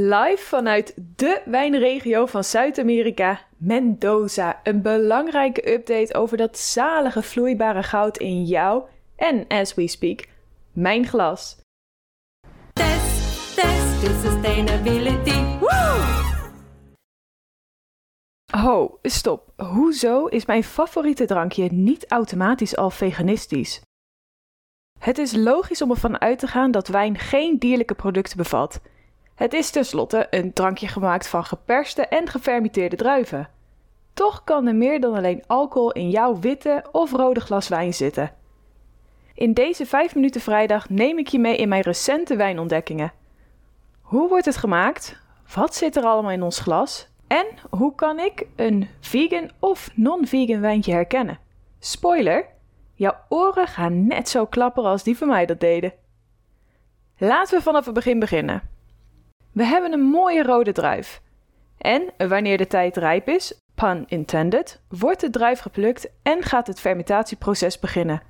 Live vanuit de wijnregio van Zuid-Amerika, Mendoza. Een belangrijke update over dat zalige vloeibare goud in jou en, as we speak, mijn glas. Test, test to sustainability. Woo! Ho, stop. Hoezo is mijn favoriete drankje niet automatisch al veganistisch? Het is logisch om ervan uit te gaan dat wijn geen dierlijke producten bevat. Het is tenslotte een drankje gemaakt van geperste en gefermenteerde druiven. Toch kan er meer dan alleen alcohol in jouw witte of rode glas wijn zitten. In deze 5 minuten vrijdag neem ik je mee in mijn recente wijnontdekkingen. Hoe wordt het gemaakt? Wat zit er allemaal in ons glas? En hoe kan ik een vegan of non-vegan wijntje herkennen? Spoiler: jouw oren gaan net zo klapperen als die van mij dat deden. Laten we vanaf het begin beginnen. We hebben een mooie rode druif. En wanneer de tijd rijp is, pun intended, wordt de druif geplukt en gaat het fermentatieproces beginnen.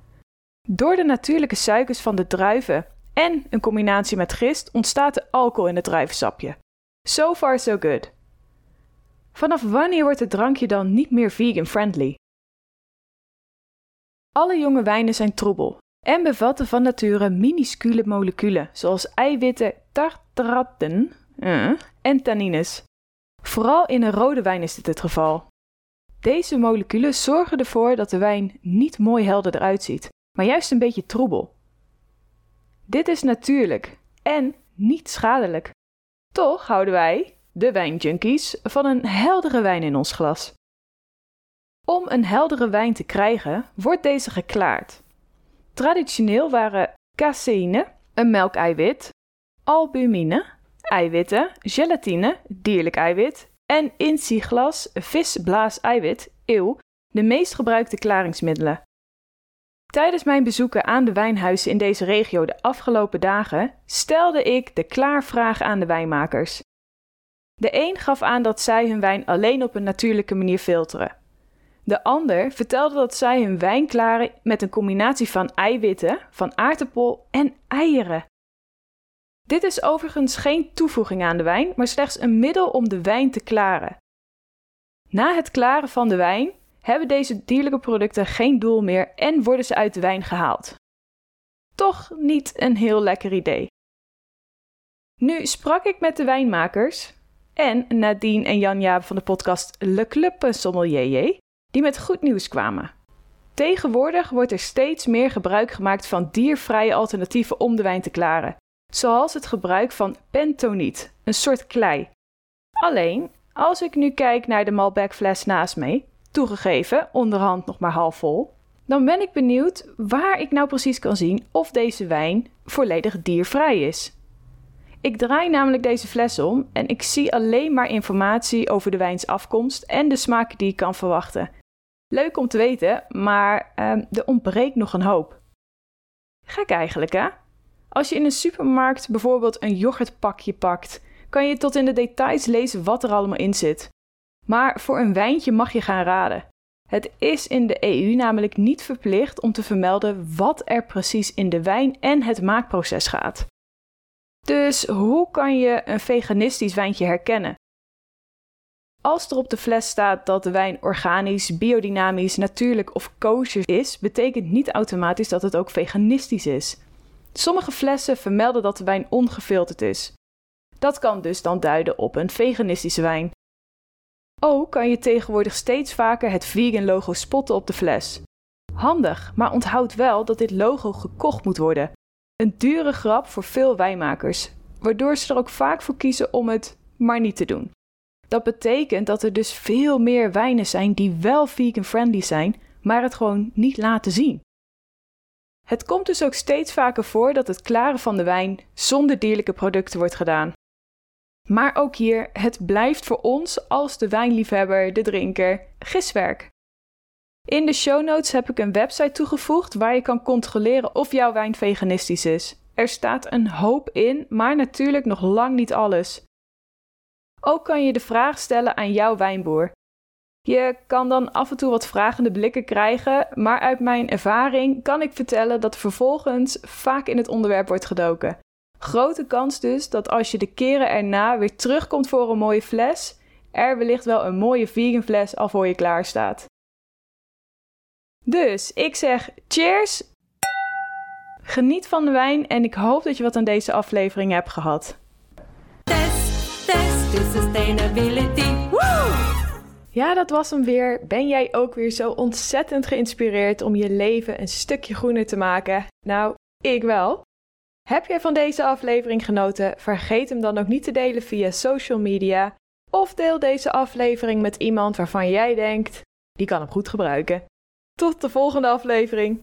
Door de natuurlijke suikers van de druiven en een combinatie met gist ontstaat er alcohol in het druivensapje. So far so good. Vanaf wanneer wordt het drankje dan niet meer vegan friendly? Alle jonge wijnen zijn troebel en bevatten van nature minuscule moleculen zoals eiwitten, uh, en tannines. Vooral in een rode wijn is dit het geval. Deze moleculen zorgen ervoor dat de wijn niet mooi helder eruit ziet, maar juist een beetje troebel. Dit is natuurlijk en niet schadelijk. Toch houden wij, de wijnjunkies, van een heldere wijn in ons glas. Om een heldere wijn te krijgen, wordt deze geklaard. Traditioneel waren caseïne, een melkeiwit, albumine, eiwitten, gelatine, dierlijk eiwit en insiglas, visblaas-eiwit, eeuw, de meest gebruikte klaringsmiddelen. Tijdens mijn bezoeken aan de wijnhuizen in deze regio de afgelopen dagen stelde ik de klaarvraag aan de wijnmakers. De een gaf aan dat zij hun wijn alleen op een natuurlijke manier filteren. De ander vertelde dat zij hun wijn klaren met een combinatie van eiwitten, van aardappel en eieren. Dit is overigens geen toevoeging aan de wijn, maar slechts een middel om de wijn te klaren. Na het klaren van de wijn hebben deze dierlijke producten geen doel meer en worden ze uit de wijn gehaald. Toch niet een heel lekker idee. Nu sprak ik met de wijnmakers en Nadine en Jan-Jaap van de podcast Le Club Sommelier, die met goed nieuws kwamen. Tegenwoordig wordt er steeds meer gebruik gemaakt van diervrije alternatieven om de wijn te klaren, zoals het gebruik van pentoniet, een soort klei. Alleen, als ik nu kijk naar de Malbec fles naast me, toegegeven onderhand nog maar half vol, dan ben ik benieuwd waar ik nou precies kan zien of deze wijn volledig diervrij is. Ik draai namelijk deze fles om en ik zie alleen maar informatie over de wijns afkomst en de smaak die ik kan verwachten. Leuk om te weten, maar uh, er ontbreekt nog een hoop. Gek eigenlijk, hè? Als je in een supermarkt bijvoorbeeld een yoghurtpakje pakt, kan je tot in de details lezen wat er allemaal in zit. Maar voor een wijntje mag je gaan raden. Het is in de EU namelijk niet verplicht om te vermelden wat er precies in de wijn en het maakproces gaat. Dus hoe kan je een veganistisch wijntje herkennen? Als er op de fles staat dat de wijn organisch, biodynamisch, natuurlijk of kosher is, betekent niet automatisch dat het ook veganistisch is. Sommige flessen vermelden dat de wijn ongefilterd is. Dat kan dus dan duiden op een veganistische wijn. Ook kan je tegenwoordig steeds vaker het vegan logo spotten op de fles. Handig, maar onthoud wel dat dit logo gekocht moet worden. Een dure grap voor veel wijnmakers, waardoor ze er ook vaak voor kiezen om het maar niet te doen. Dat betekent dat er dus veel meer wijnen zijn die wel vegan friendly zijn, maar het gewoon niet laten zien. Het komt dus ook steeds vaker voor dat het klaren van de wijn zonder dierlijke producten wordt gedaan. Maar ook hier, het blijft voor ons als de wijnliefhebber, de drinker, giswerk. In de show notes heb ik een website toegevoegd waar je kan controleren of jouw wijn veganistisch is. Er staat een hoop in, maar natuurlijk nog lang niet alles. Ook kan je de vraag stellen aan jouw wijnboer. Je kan dan af en toe wat vragende blikken krijgen, maar uit mijn ervaring kan ik vertellen dat vervolgens vaak in het onderwerp wordt gedoken. Grote kans dus dat als je de keren erna weer terugkomt voor een mooie fles, er wellicht wel een mooie vegan fles al voor je klaar staat. Dus ik zeg cheers. Geniet van de wijn en ik hoop dat je wat aan deze aflevering hebt gehad. Test. Ja, dat was hem weer. Ben jij ook weer zo ontzettend geïnspireerd om je leven een stukje groener te maken? Nou, ik wel. Heb jij van deze aflevering genoten? Vergeet hem dan ook niet te delen via social media. Of deel deze aflevering met iemand waarvan jij denkt, die kan hem goed gebruiken. Tot de volgende aflevering.